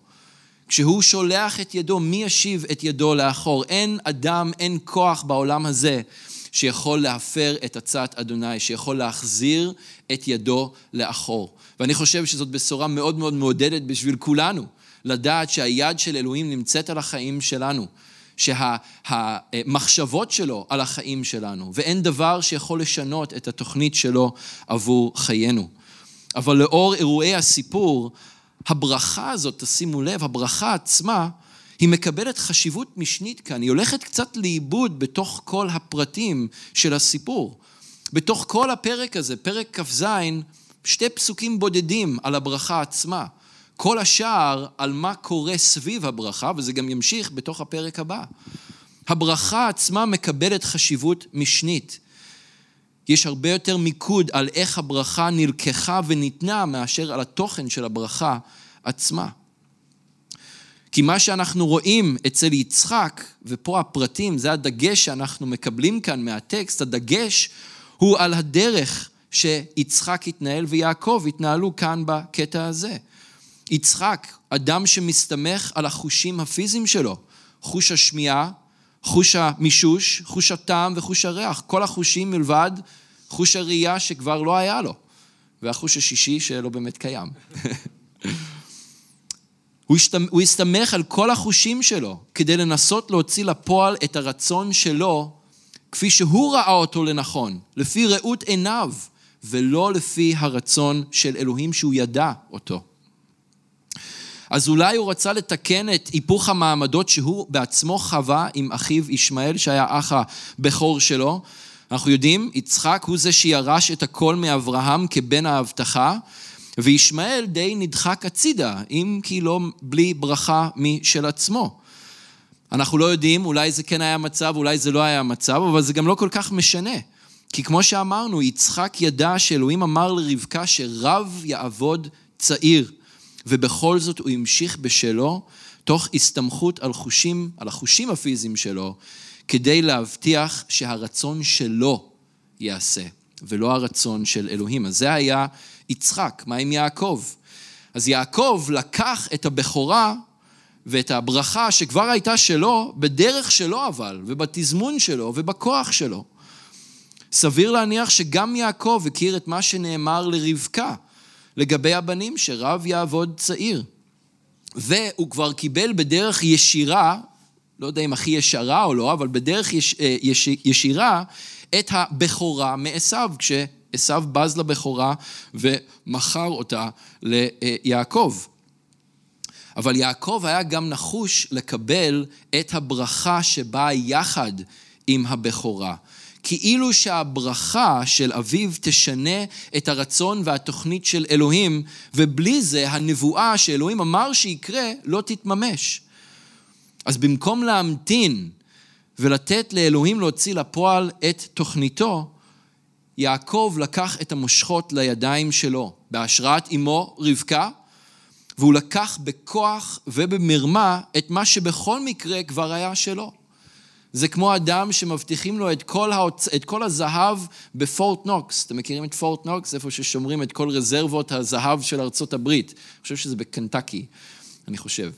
כשהוא שולח את ידו, מי ישיב את ידו לאחור? אין אדם, אין כוח בעולם הזה שיכול להפר את עצת אדוני, שיכול להחזיר את ידו לאחור. ואני חושב שזאת בשורה מאוד מאוד מעודדת בשביל כולנו, לדעת שהיד של אלוהים נמצאת על החיים שלנו. שהמחשבות שלו על החיים שלנו, ואין דבר שיכול לשנות את התוכנית שלו עבור חיינו. אבל לאור אירועי הסיפור, הברכה הזאת, תשימו לב, הברכה עצמה, היא מקבלת חשיבות משנית כאן, היא הולכת קצת לאיבוד בתוך כל הפרטים של הסיפור. בתוך כל הפרק הזה, פרק כ"ז, שתי פסוקים בודדים על הברכה עצמה. כל השאר על מה קורה סביב הברכה, וזה גם ימשיך בתוך הפרק הבא. הברכה עצמה מקבלת חשיבות משנית. יש הרבה יותר מיקוד על איך הברכה נלקחה וניתנה מאשר על התוכן של הברכה עצמה. כי מה שאנחנו רואים אצל יצחק, ופה הפרטים, זה הדגש שאנחנו מקבלים כאן מהטקסט, הדגש הוא על הדרך שיצחק התנהל ויעקב התנהלו כאן בקטע הזה. יצחק, אדם שמסתמך על החושים הפיזיים שלו, חוש השמיעה, חוש המישוש, חוש הטעם וחוש הריח, כל החושים מלבד חוש הראייה שכבר לא היה לו, והחוש השישי שלא באמת קיים. הוא הסתמך על כל החושים שלו כדי לנסות להוציא לפועל את הרצון שלו כפי שהוא ראה אותו לנכון, לפי ראות עיניו, ולא לפי הרצון של אלוהים שהוא ידע אותו. אז אולי הוא רצה לתקן את היפוך המעמדות שהוא בעצמו חווה עם אחיו ישמעאל, שהיה אח הבכור שלו. אנחנו יודעים, יצחק הוא זה שירש את הכל מאברהם כבן ההבטחה, וישמעאל די נדחק הצידה, אם כי לא בלי ברכה משל עצמו. אנחנו לא יודעים, אולי זה כן היה מצב, אולי זה לא היה מצב, אבל זה גם לא כל כך משנה. כי כמו שאמרנו, יצחק ידע שאלוהים אמר לרבקה שרב יעבוד צעיר. ובכל זאת הוא המשיך בשלו, תוך הסתמכות על חושים, על החושים הפיזיים שלו, כדי להבטיח שהרצון שלו ייעשה, ולא הרצון של אלוהים. אז זה היה יצחק, מה עם יעקב? אז יעקב לקח את הבכורה ואת הברכה שכבר הייתה שלו, בדרך שלו אבל, ובתזמון שלו, ובכוח שלו. סביר להניח שגם יעקב הכיר את מה שנאמר לרבקה. לגבי הבנים, שרב יעבוד צעיר. והוא כבר קיבל בדרך ישירה, לא יודע אם הכי ישרה או לא, אבל בדרך יש, אה, יש, ישירה, את הבכורה מעשו, כשעשו בז לבכורה ומכר אותה ליעקב. אבל יעקב היה גם נחוש לקבל את הברכה שבאה יחד עם הבכורה. כאילו שהברכה של אביו תשנה את הרצון והתוכנית של אלוהים, ובלי זה הנבואה שאלוהים אמר שיקרה לא תתממש. אז במקום להמתין ולתת לאלוהים להוציא לפועל את תוכניתו, יעקב לקח את המושכות לידיים שלו, בהשראת אמו רבקה, והוא לקח בכוח ובמרמה את מה שבכל מקרה כבר היה שלו. זה כמו אדם שמבטיחים לו את כל, ההוצ... את כל הזהב בפורט נוקס. אתם מכירים את פורט נוקס? איפה ששומרים את כל רזרבות הזהב של ארצות הברית. אני חושב שזה בקנטקי, אני חושב.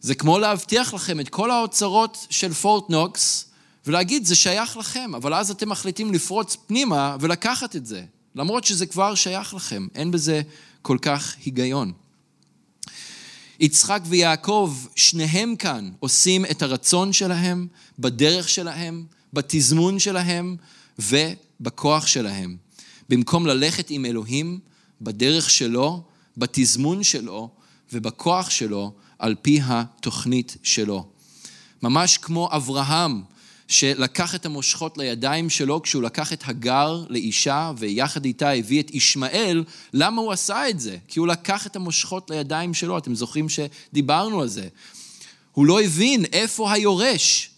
זה כמו להבטיח לכם את כל האוצרות של פורט נוקס, ולהגיד, זה שייך לכם, אבל אז אתם מחליטים לפרוץ פנימה ולקחת את זה, למרות שזה כבר שייך לכם. אין בזה כל כך היגיון. יצחק ויעקב, שניהם כאן עושים את הרצון שלהם, בדרך שלהם, בתזמון שלהם ובכוח שלהם. במקום ללכת עם אלוהים בדרך שלו, בתזמון שלו ובכוח שלו, על פי התוכנית שלו. ממש כמו אברהם, שלקח את המושכות לידיים שלו כשהוא לקח את הגר לאישה ויחד איתה הביא את ישמעאל, למה הוא עשה את זה? כי הוא לקח את המושכות לידיים שלו, אתם זוכרים שדיברנו על זה. הוא לא הבין איפה היורש.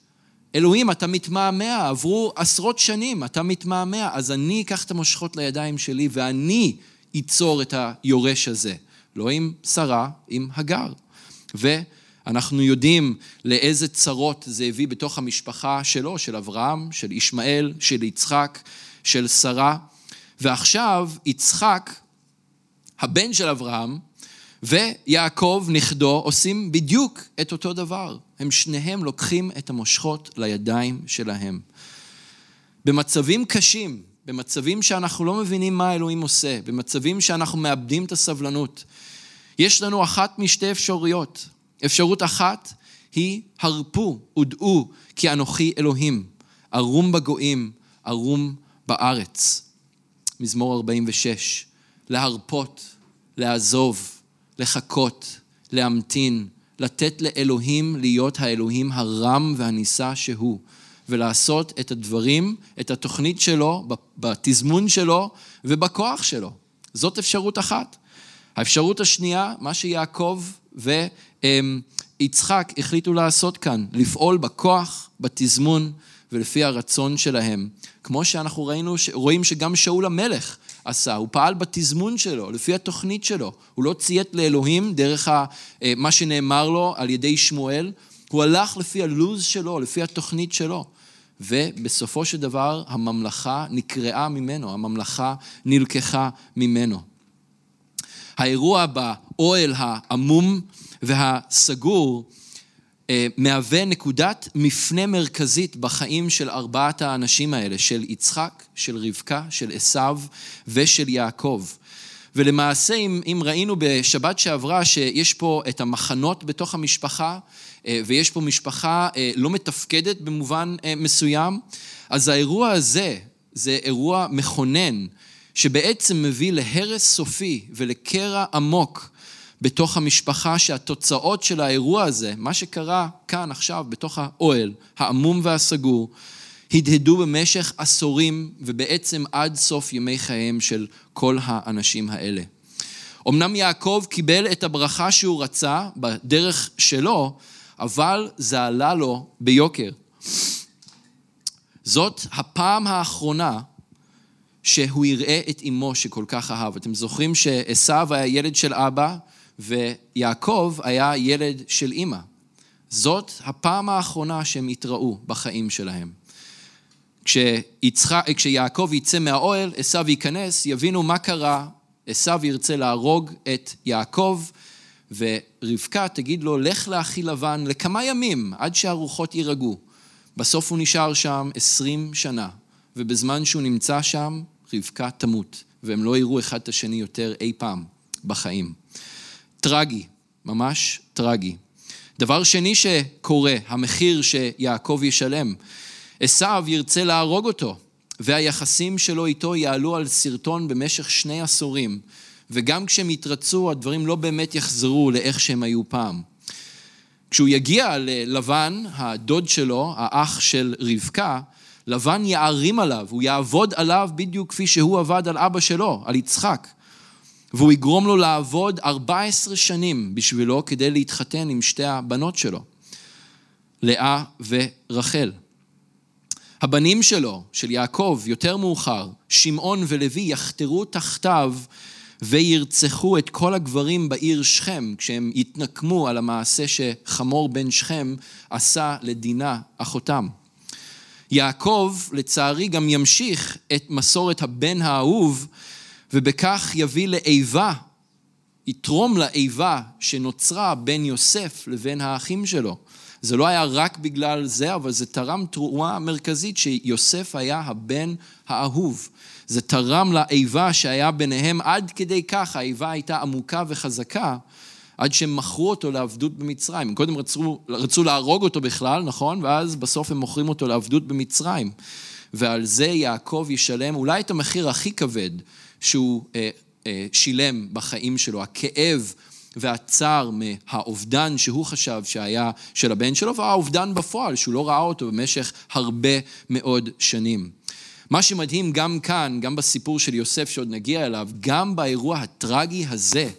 אלוהים, אתה מתמהמה, עברו עשרות שנים, אתה מתמהמה, אז אני אקח את המושכות לידיים שלי ואני אצור את היורש הזה. לא עם שרה, עם הגר. ו... אנחנו יודעים לאיזה צרות זה הביא בתוך המשפחה שלו, של אברהם, של ישמעאל, של יצחק, של שרה. ועכשיו יצחק הבן של אברהם, ויעקב, נכדו, עושים בדיוק את אותו דבר. הם שניהם לוקחים את המושכות לידיים שלהם. במצבים קשים, במצבים שאנחנו לא מבינים מה אלוהים עושה, במצבים שאנחנו מאבדים את הסבלנות, יש לנו אחת משתי אפשרויות. אפשרות אחת היא הרפו ודעו כי אנוכי אלוהים, ערום בגויים, ערום בארץ. מזמור 46, להרפות, לעזוב, לחכות, להמתין, לתת לאלוהים להיות האלוהים הרם והנישא שהוא, ולעשות את הדברים, את התוכנית שלו, בתזמון שלו ובכוח שלו. זאת אפשרות אחת. האפשרות השנייה, מה שיעקב ויצחק החליטו לעשות כאן, לפעול בכוח, בתזמון ולפי הרצון שלהם. כמו שאנחנו ראינו, רואים שגם שאול המלך עשה, הוא פעל בתזמון שלו, לפי התוכנית שלו. הוא לא ציית לאלוהים דרך אה, מה שנאמר לו על ידי שמואל, הוא הלך לפי הלוז שלו, לפי התוכנית שלו. ובסופו של דבר הממלכה נקרעה ממנו, הממלכה נלקחה ממנו. האירוע באוהל העמום והסגור אה, מהווה נקודת מפנה מרכזית בחיים של ארבעת האנשים האלה, של יצחק, של רבקה, של עשיו ושל יעקב. ולמעשה, אם, אם ראינו בשבת שעברה שיש פה את המחנות בתוך המשפחה, אה, ויש פה משפחה אה, לא מתפקדת במובן מסוים, אז האירוע הזה זה אירוע מכונן, שבעצם מביא להרס סופי ולקרע עמוק בתוך המשפחה, שהתוצאות של האירוע הזה, מה שקרה כאן עכשיו בתוך האוהל העמום והסגור, הדהדו במשך עשורים ובעצם עד סוף ימי חייהם של כל האנשים האלה. אמנם יעקב קיבל את הברכה שהוא רצה בדרך שלו, אבל זה עלה לו ביוקר. זאת הפעם האחרונה שהוא יראה את אמו שכל כך אהב. אתם זוכרים שעשו היה ילד של אבא ויעקב היה ילד של אימא. זאת הפעם האחרונה שהם התראו בחיים שלהם. כשיצח... כשיעקב יצא מהאוהל, עשו ייכנס, יבינו מה קרה, עשו ירצה להרוג את יעקב, ורבקה תגיד לו, לך לאחי לבן לכמה ימים, עד שהרוחות יירגעו. בסוף הוא נשאר שם עשרים שנה, ובזמן שהוא נמצא שם, רבקה תמות, והם לא יראו אחד את השני יותר אי פעם בחיים. טרגי, ממש טרגי. דבר שני שקורה, המחיר שיעקב ישלם. עשו ירצה להרוג אותו, והיחסים שלו איתו יעלו על סרטון במשך שני עשורים, וגם כשהם יתרצו, הדברים לא באמת יחזרו לאיך שהם היו פעם. כשהוא יגיע ללבן, הדוד שלו, האח של רבקה, לבן יערים עליו, הוא יעבוד עליו בדיוק כפי שהוא עבד על אבא שלו, על יצחק. והוא יגרום לו לעבוד 14 שנים בשבילו כדי להתחתן עם שתי הבנות שלו, לאה ורחל. הבנים שלו, של יעקב, יותר מאוחר, שמעון ולוי, יחתרו תחתיו וירצחו את כל הגברים בעיר שכם, כשהם יתנקמו על המעשה שחמור בן שכם עשה לדינה אחותם. יעקב, לצערי, גם ימשיך את מסורת הבן האהוב, ובכך יביא לאיבה, יתרום לאיבה שנוצרה בין יוסף לבין האחים שלו. זה לא היה רק בגלל זה, אבל זה תרם תרומה מרכזית שיוסף היה הבן האהוב. זה תרם לאיבה שהיה ביניהם עד כדי כך, האיבה הייתה עמוקה וחזקה, עד שהם מכרו אותו לעבדות במצרים. קודם רצו, רצו להרוג אותו בכלל, נכון? ואז בסוף הם מוכרים אותו לעבדות במצרים. ועל זה יעקב ישלם אולי את המחיר הכי כבד שהוא אה, אה, שילם בחיים שלו, הכאב והצער מהאובדן שהוא חשב שהיה של הבן שלו, והאובדן בפועל, שהוא לא ראה אותו במשך הרבה מאוד שנים. מה שמדהים גם כאן, גם בסיפור של יוסף שעוד נגיע אליו, גם באירוע הטרגי הזה,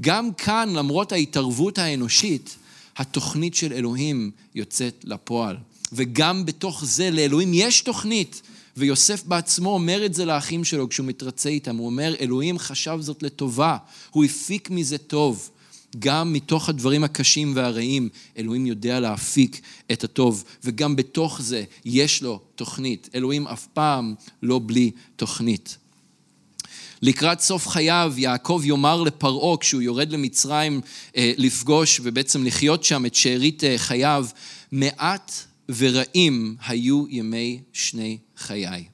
גם כאן, למרות ההתערבות האנושית, התוכנית של אלוהים יוצאת לפועל. וגם בתוך זה לאלוהים יש תוכנית, ויוסף בעצמו אומר את זה לאחים שלו כשהוא מתרצה איתם. הוא אומר, אלוהים חשב זאת לטובה, הוא הפיק מזה טוב. גם מתוך הדברים הקשים והרעים, אלוהים יודע להפיק את הטוב, וגם בתוך זה יש לו תוכנית. אלוהים אף פעם לא בלי תוכנית. לקראת סוף חייו, יעקב יאמר לפרעה, כשהוא יורד למצרים אה, לפגוש ובעצם לחיות שם את שארית אה, חייו, מעט ורעים היו ימי שני חיי.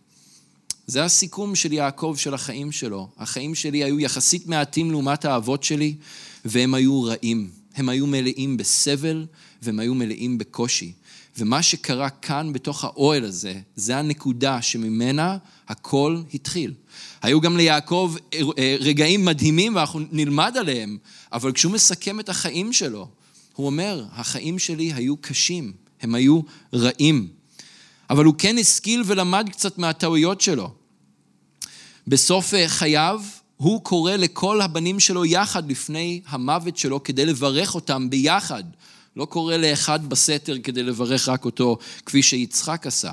זה הסיכום של יעקב של החיים שלו. החיים שלי היו יחסית מעטים לעומת האבות שלי, והם היו רעים. הם היו מלאים בסבל, והם היו מלאים בקושי. ומה שקרה כאן בתוך האוהל הזה, זה הנקודה שממנה הכל התחיל. היו גם ליעקב אה, רגעים מדהימים ואנחנו נלמד עליהם, אבל כשהוא מסכם את החיים שלו, הוא אומר, החיים שלי היו קשים, הם היו רעים. אבל הוא כן השכיל ולמד קצת מהטעויות שלו. בסוף אה, חייו, הוא קורא לכל הבנים שלו יחד לפני המוות שלו כדי לברך אותם ביחד. לא קורא לאחד בסתר כדי לברך רק אותו, כפי שיצחק עשה.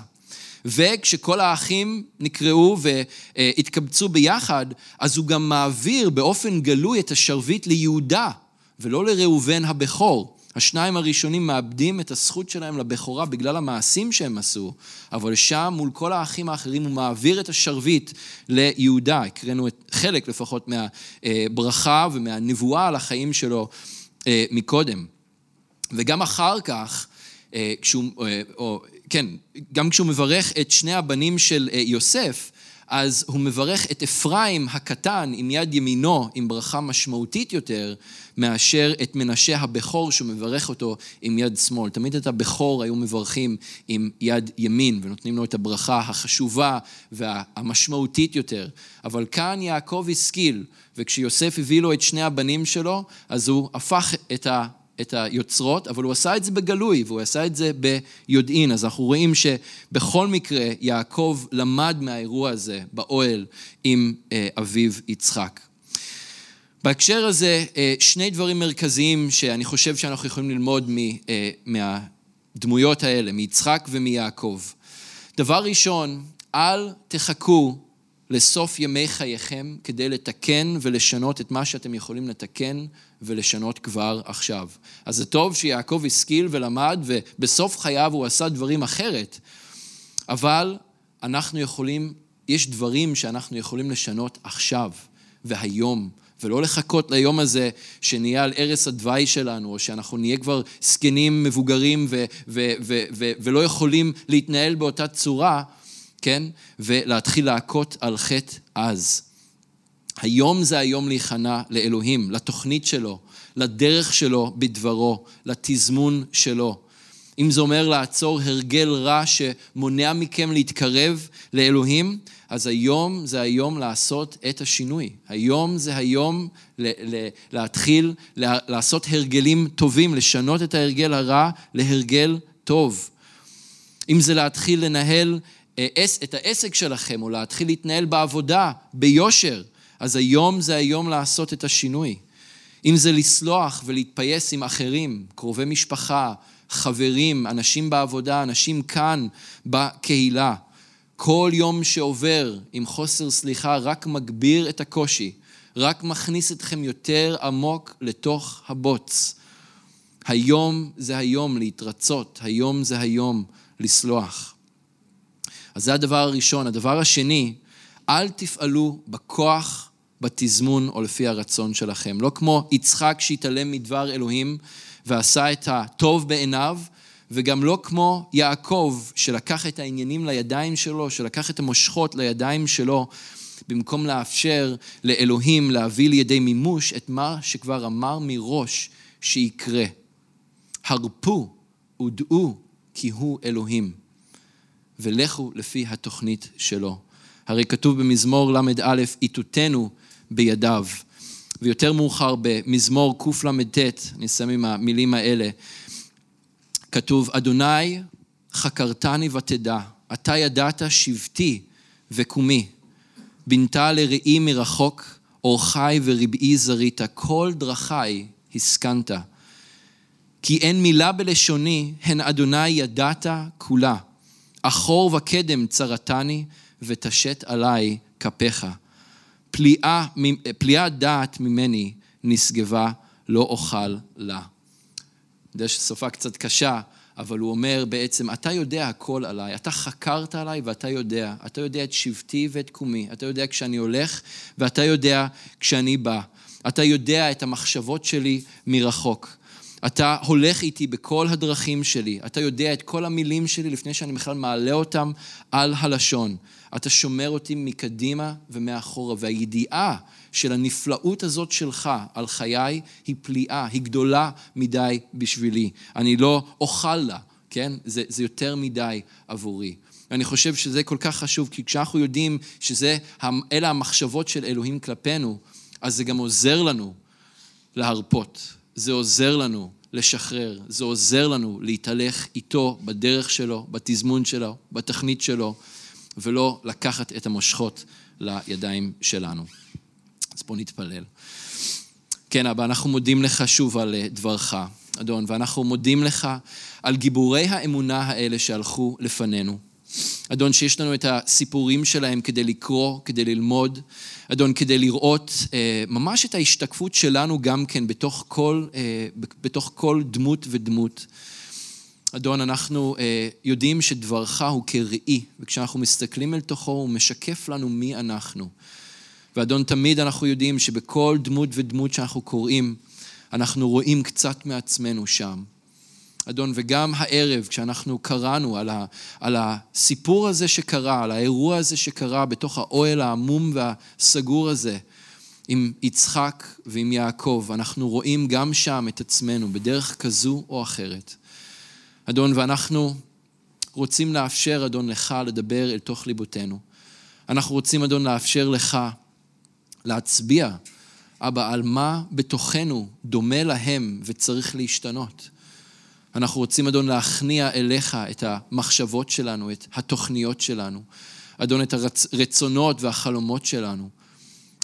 וכשכל האחים נקראו והתקבצו ביחד, אז הוא גם מעביר באופן גלוי את השרביט ליהודה, ולא לראובן הבכור. השניים הראשונים מאבדים את הזכות שלהם לבכורה בגלל המעשים שהם עשו, אבל שם מול כל האחים האחרים הוא מעביר את השרביט ליהודה. הקראנו חלק לפחות מהברכה ומהנבואה על החיים שלו אה, מקודם. וגם אחר כך, אה, כשהוא, אה, או, כן, גם כשהוא מברך את שני הבנים של יוסף, אז הוא מברך את אפרים הקטן עם יד ימינו, עם ברכה משמעותית יותר, מאשר את מנשה הבכור שהוא מברך אותו עם יד שמאל. תמיד את הבכור היו מברכים עם יד ימין, ונותנים לו את הברכה החשובה והמשמעותית יותר. אבל כאן יעקב השכיל, וכשיוסף הביא לו את שני הבנים שלו, אז הוא הפך את ה... את היוצרות, אבל הוא עשה את זה בגלוי, והוא עשה את זה ביודעין. אז אנחנו רואים שבכל מקרה יעקב למד מהאירוע הזה באוהל עם אה, אביו יצחק. בהקשר הזה, אה, שני דברים מרכזיים שאני חושב שאנחנו יכולים ללמוד אה, מהדמויות האלה, מיצחק ומיעקב. דבר ראשון, אל תחכו לסוף ימי חייכם כדי לתקן ולשנות את מה שאתם יכולים לתקן ולשנות כבר עכשיו. אז זה טוב שיעקב השכיל ולמד, ובסוף חייו הוא עשה דברים אחרת, אבל אנחנו יכולים, יש דברים שאנחנו יכולים לשנות עכשיו והיום. ולא לחכות ליום הזה שנהיה על ערש הדווי שלנו, או שאנחנו נהיה כבר זקנים מבוגרים ו- ו- ו- ולא יכולים להתנהל באותה צורה, כן? ולהתחיל להכות על חטא אז. היום זה היום להיכנע לאלוהים, לתוכנית שלו, לדרך שלו בדברו, לתזמון שלו. אם זה אומר לעצור הרגל רע שמונע מכם להתקרב לאלוהים, אז היום זה היום לעשות את השינוי. היום זה היום להתחיל לעשות הרגלים טובים, לשנות את ההרגל הרע להרגל טוב. אם זה להתחיל לנהל את העסק שלכם, או להתחיל להתנהל בעבודה, ביושר, אז היום זה היום לעשות את השינוי. אם זה לסלוח ולהתפייס עם אחרים, קרובי משפחה, חברים, אנשים בעבודה, אנשים כאן בקהילה. כל יום שעובר עם חוסר סליחה רק מגביר את הקושי, רק מכניס אתכם יותר עמוק לתוך הבוץ. היום זה היום להתרצות, היום זה היום לסלוח. אז זה הדבר הראשון. הדבר השני, אל תפעלו בכוח, בתזמון או לפי הרצון שלכם. לא כמו יצחק שהתעלם מדבר אלוהים ועשה את הטוב בעיניו, וגם לא כמו יעקב שלקח את העניינים לידיים שלו, שלקח את המושכות לידיים שלו, במקום לאפשר לאלוהים להביא לידי מימוש את מה שכבר אמר מראש שיקרה. הרפו ודעו כי הוא אלוהים. ולכו לפי התוכנית שלו. הרי כתוב במזמור ל"א, איתותנו בידיו. ויותר מאוחר במזמור קל"ט, אני אסיים עם המילים האלה, כתוב, אדוני חקרתני ותדע, אתה ידעת שבטי וקומי, בנתה לראי מרחוק, אורחי ורבעי זרית, כל דרכי הסכנת. כי אין מילה בלשוני, הן אדוני ידעת כולה. אחור וקדם צרתני, ותשת עלי כפיך. פליאה, פליאה דעת ממני נשגבה, לא אוכל לה. אני יודע שסופה קצת קשה, אבל הוא אומר בעצם, אתה יודע הכל עליי, אתה חקרת עליי ואתה יודע. אתה יודע את שבטי ואת קומי. אתה יודע כשאני הולך ואתה יודע כשאני בא. אתה יודע את המחשבות שלי מרחוק. אתה הולך איתי בכל הדרכים שלי. אתה יודע את כל המילים שלי לפני שאני בכלל מעלה אותם על הלשון. אתה שומר אותי מקדימה ומאחורה, והידיעה של הנפלאות הזאת שלך על חיי היא פליאה, היא גדולה מדי בשבילי. אני לא אוכל לה, כן? זה, זה יותר מדי עבורי. אני חושב שזה כל כך חשוב, כי כשאנחנו יודעים שאלה המחשבות של אלוהים כלפינו, אז זה גם עוזר לנו להרפות. זה עוזר לנו לשחרר, זה עוזר לנו להתהלך איתו בדרך שלו, בתזמון שלו, בתכנית שלו, ולא לקחת את המושכות לידיים שלנו. אז בואו נתפלל. כן, אבא, אנחנו מודים לך שוב על אה, דברך, אדון, ואנחנו מודים לך על גיבורי האמונה האלה שהלכו לפנינו. אדון, שיש לנו את הסיפורים שלהם כדי לקרוא, כדי ללמוד, אדון, כדי לראות אה, ממש את ההשתקפות שלנו גם כן בתוך כל, אה, בתוך כל דמות ודמות. אדון, אנחנו אה, יודעים שדברך הוא כראי, וכשאנחנו מסתכלים אל תוכו הוא משקף לנו מי אנחנו. ואדון, תמיד אנחנו יודעים שבכל דמות ודמות שאנחנו קוראים, אנחנו רואים קצת מעצמנו שם. אדון, וגם הערב, כשאנחנו קראנו על, ה, על הסיפור הזה שקרה, על האירוע הזה שקרה בתוך האוהל העמום והסגור הזה, עם יצחק ועם יעקב, אנחנו רואים גם שם את עצמנו בדרך כזו או אחרת. אדון, ואנחנו רוצים לאפשר, אדון, לך לדבר אל תוך ליבותינו. אנחנו רוצים, אדון, לאפשר לך להצביע, אבא, על מה בתוכנו דומה להם וצריך להשתנות. אנחנו רוצים, אדון, להכניע אליך את המחשבות שלנו, את התוכניות שלנו. אדון, את הרצונות והחלומות שלנו.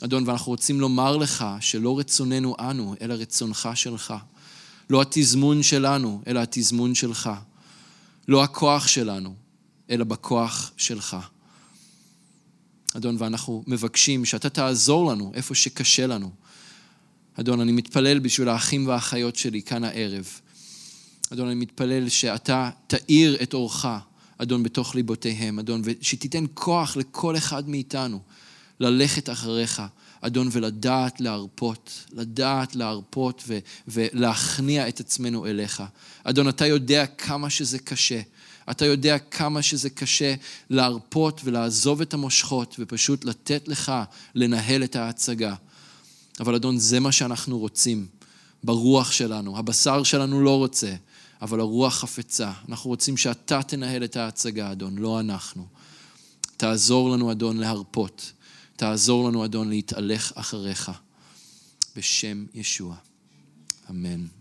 אדון, ואנחנו רוצים לומר לך שלא רצוננו אנו, אלא רצונך שלך. לא התזמון שלנו, אלא התזמון שלך. לא הכוח שלנו, אלא בכוח שלך. אדון, ואנחנו מבקשים שאתה תעזור לנו איפה שקשה לנו. אדון, אני מתפלל בשביל האחים והאחיות שלי כאן הערב. אדון, אני מתפלל שאתה תאיר את אורך, אדון, בתוך ליבותיהם, אדון, ושתיתן כוח לכל אחד מאיתנו ללכת אחריך, אדון, ולדעת להרפות, לדעת להרפות ו- ולהכניע את עצמנו אליך. אדון, אתה יודע כמה שזה קשה. אתה יודע כמה שזה קשה להרפות ולעזוב את המושכות ופשוט לתת לך לנהל את ההצגה. אבל אדון, זה מה שאנחנו רוצים ברוח שלנו. הבשר שלנו לא רוצה, אבל הרוח חפצה. אנחנו רוצים שאתה תנהל את ההצגה, אדון, לא אנחנו. תעזור לנו, אדון, להרפות. תעזור לנו, אדון, להתהלך אחריך. בשם ישוע. אמן.